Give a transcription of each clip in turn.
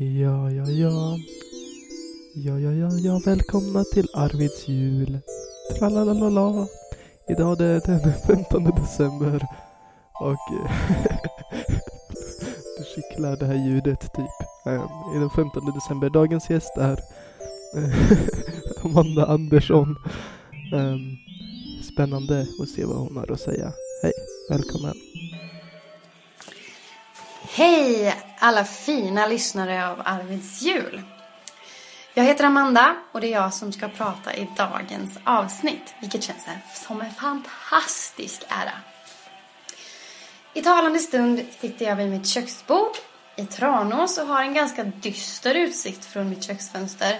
Ja, ja, ja. Ja, ja, ja, ja. Välkomna till Arvids jul. Tralalala. Idag är det den 15 december. Och eh, du kittlar det här ljudet typ. Um, I den 15 december. Dagens gäst är eh, Amanda Andersson. Um, spännande att se vad hon har att säga. Hej, välkommen. Hej alla fina lyssnare av Arvids jul. Jag heter Amanda och det är jag som ska prata i dagens avsnitt, vilket känns som en fantastisk ära. I talande stund sitter jag vid mitt köksbord i Tranås och har en ganska dyster utsikt från mitt köksfönster.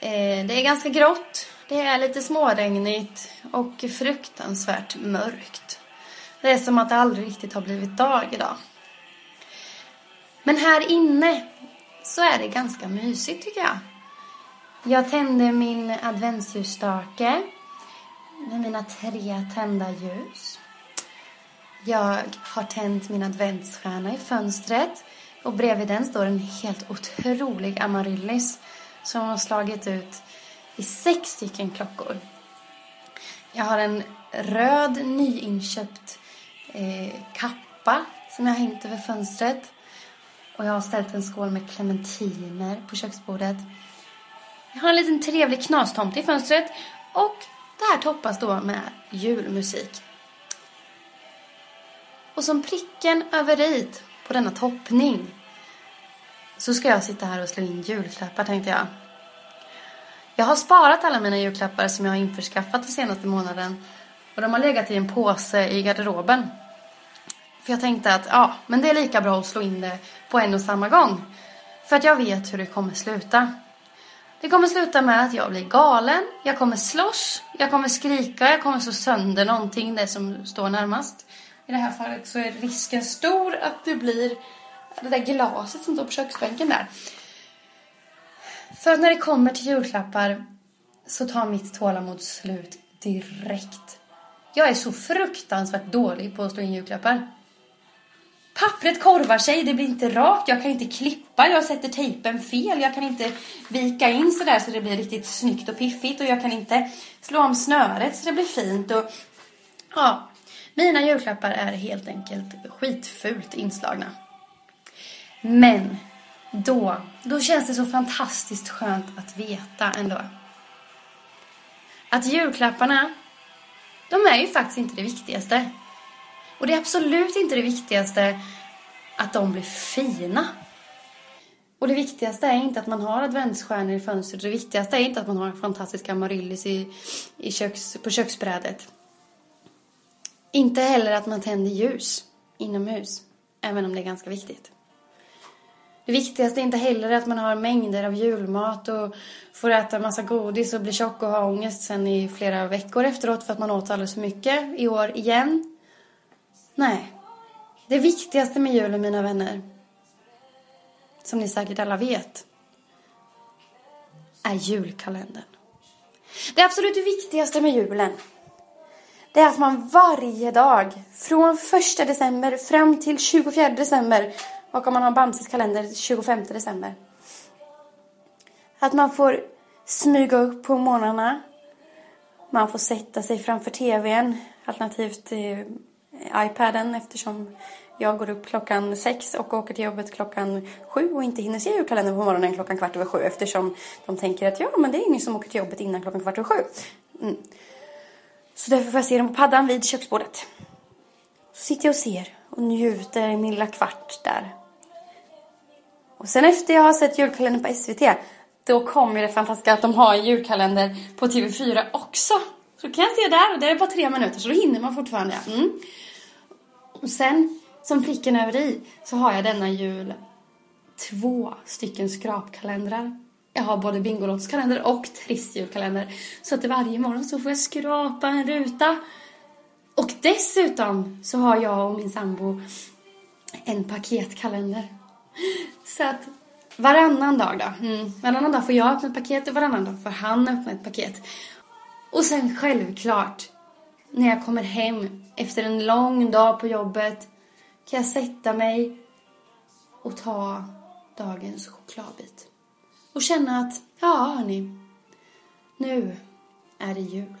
Eh, det är ganska grått, det är lite småregnigt och fruktansvärt mörkt. Det är som att det aldrig riktigt har blivit dag idag. Men här inne så är det ganska mysigt tycker jag. Jag tände min adventsljusstake med mina tre tända ljus. Jag har tänt min adventsstjärna i fönstret och bredvid den står en helt otrolig amaryllis som har slagit ut i sex stycken klockor. Jag har en röd nyinköpt eh, kappa som jag har hängt över fönstret. Och jag har ställt en skål med clementiner på köksbordet. Jag har en liten trevlig knastomte i fönstret. Och det här toppas då med julmusik. Och som pricken över i på denna toppning så ska jag sitta här och slå in julklappar tänkte jag. Jag har sparat alla mina julklappar som jag har införskaffat den senaste månaden och de har legat i en påse i garderoben. För jag tänkte att ja, men det är lika bra att slå in det på en och samma gång. För att jag vet hur det kommer sluta. Det kommer sluta med att jag blir galen, jag kommer slåss, jag kommer skrika, jag kommer slå sönder någonting, det som står närmast. I det här fallet så är risken stor att det blir det där glaset som står på köksbänken där. För att när det kommer till julklappar så tar mitt tålamod slut direkt. Jag är så fruktansvärt dålig på att slå in julklappar. Pappret korvar sig, det blir inte rakt, jag kan inte klippa, jag sätter tejpen fel, jag kan inte vika in sådär så det blir riktigt snyggt och piffigt och jag kan inte slå om snöret så det blir fint och ja, mina julklappar är helt enkelt skitfult inslagna. Men då, då känns det så fantastiskt skönt att veta ändå. Att julklapparna, de är ju faktiskt inte det viktigaste. Och det är absolut inte det viktigaste att de blir fina. Och det viktigaste är inte att man har adventsstjärnor i fönstret. Det viktigaste är inte att man har fantastiska amaryllis i, i köks, på köksbrädet. Inte heller att man tänder ljus inomhus, även om det är ganska viktigt. Det viktigaste är inte heller att man har mängder av julmat och får äta massa godis och blir tjock och har ångest sen i flera veckor efteråt för att man åt alldeles för mycket i år igen. Nej. Det viktigaste med julen, mina vänner, som ni säkert alla vet, är julkalendern. Det absolut viktigaste med julen, det är att man varje dag, från första december fram till 24 december, och om man har Bamses kalender 25 december, att man får smyga upp på morgnarna, man får sätta sig framför tvn, alternativt eh, Eh, iPaden eftersom jag går upp klockan sex och åker till jobbet klockan sju och inte hinner se julkalendern på morgonen klockan kvart över sju eftersom de tänker att ja, men det är ingen som åker till jobbet innan klockan kvart över sju. Mm. Så därför får jag se den på paddan vid köksbordet. Så sitter jag och ser och njuter i min lilla kvart där. Och sen efter jag har sett julkalendern på SVT då kommer det fantastiska att de har en julkalender på TV4 också. Så kan jag se där och det är bara tre minuter så då hinner man fortfarande. Mm. Och sen, som pricken över i, så har jag denna jul två stycken skrapkalendrar. Jag har både Bingolottskalender och Trissjulkalender. Så att varje morgon så får jag skrapa en ruta. Och dessutom så har jag och min sambo en paketkalender. Så att varannan dag då. Mm, varannan dag får jag öppna ett paket och varannan dag får han öppna ett paket. Och sen självklart, när jag kommer hem efter en lång dag på jobbet kan jag sätta mig och ta dagens chokladbit. Och känna att, ja hörni, nu är det jul.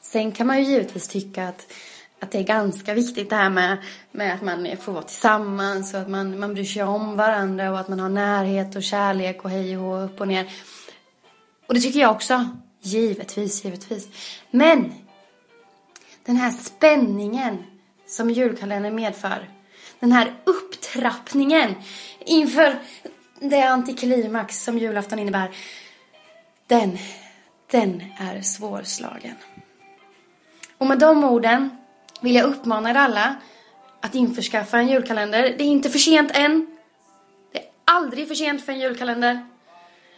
Sen kan man ju givetvis tycka att, att det är ganska viktigt det här med, med att man får vara tillsammans och att man, man bryr sig om varandra och att man har närhet och kärlek och hej och upp och ner. Och det tycker jag också. Givetvis, givetvis. Men den här spänningen som julkalendern medför. Den här upptrappningen inför det antiklimax som julafton innebär. Den, den är svårslagen. Och med de orden vill jag uppmana er alla att införskaffa en julkalender. Det är inte för sent än. Det är aldrig för sent för en julkalender.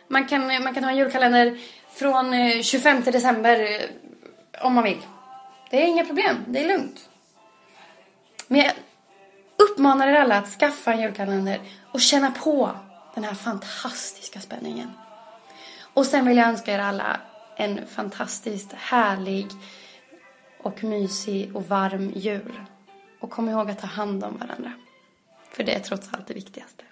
Man kan, man kan ha en julkalender från eh, 25 december eh, om man vill. Det är inga problem, det är lugnt. Men jag uppmanar er alla att skaffa en julkalender och känna på den här fantastiska spänningen. Och sen vill jag önska er alla en fantastiskt härlig och mysig och varm jul. Och kom ihåg att ta hand om varandra. För det är trots allt det viktigaste.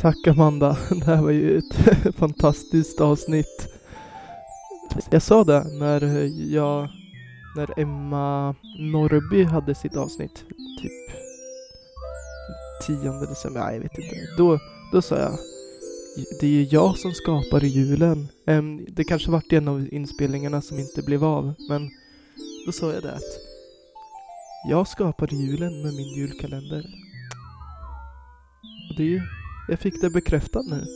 Tack Amanda, det här var ju ett fantastiskt avsnitt. Jag sa det när jag, när Emma Norrby hade sitt avsnitt, typ 10 december, nej jag vet inte. Då, då sa jag, det är ju jag som skapar julen. Det kanske vart en av inspelningarna som inte blev av, men då sa jag det att jag skapar julen med min julkalender. Och det är ju jag fick det bekräftat nu.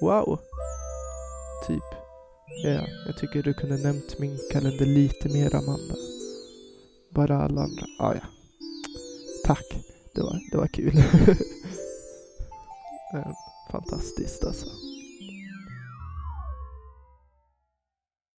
Wow! Typ. Ja, jag tycker du kunde nämnt min kalender lite mer, Amanda. Bara alla andra. Ah, ja. Tack. Det var, det var kul. Fantastiskt alltså.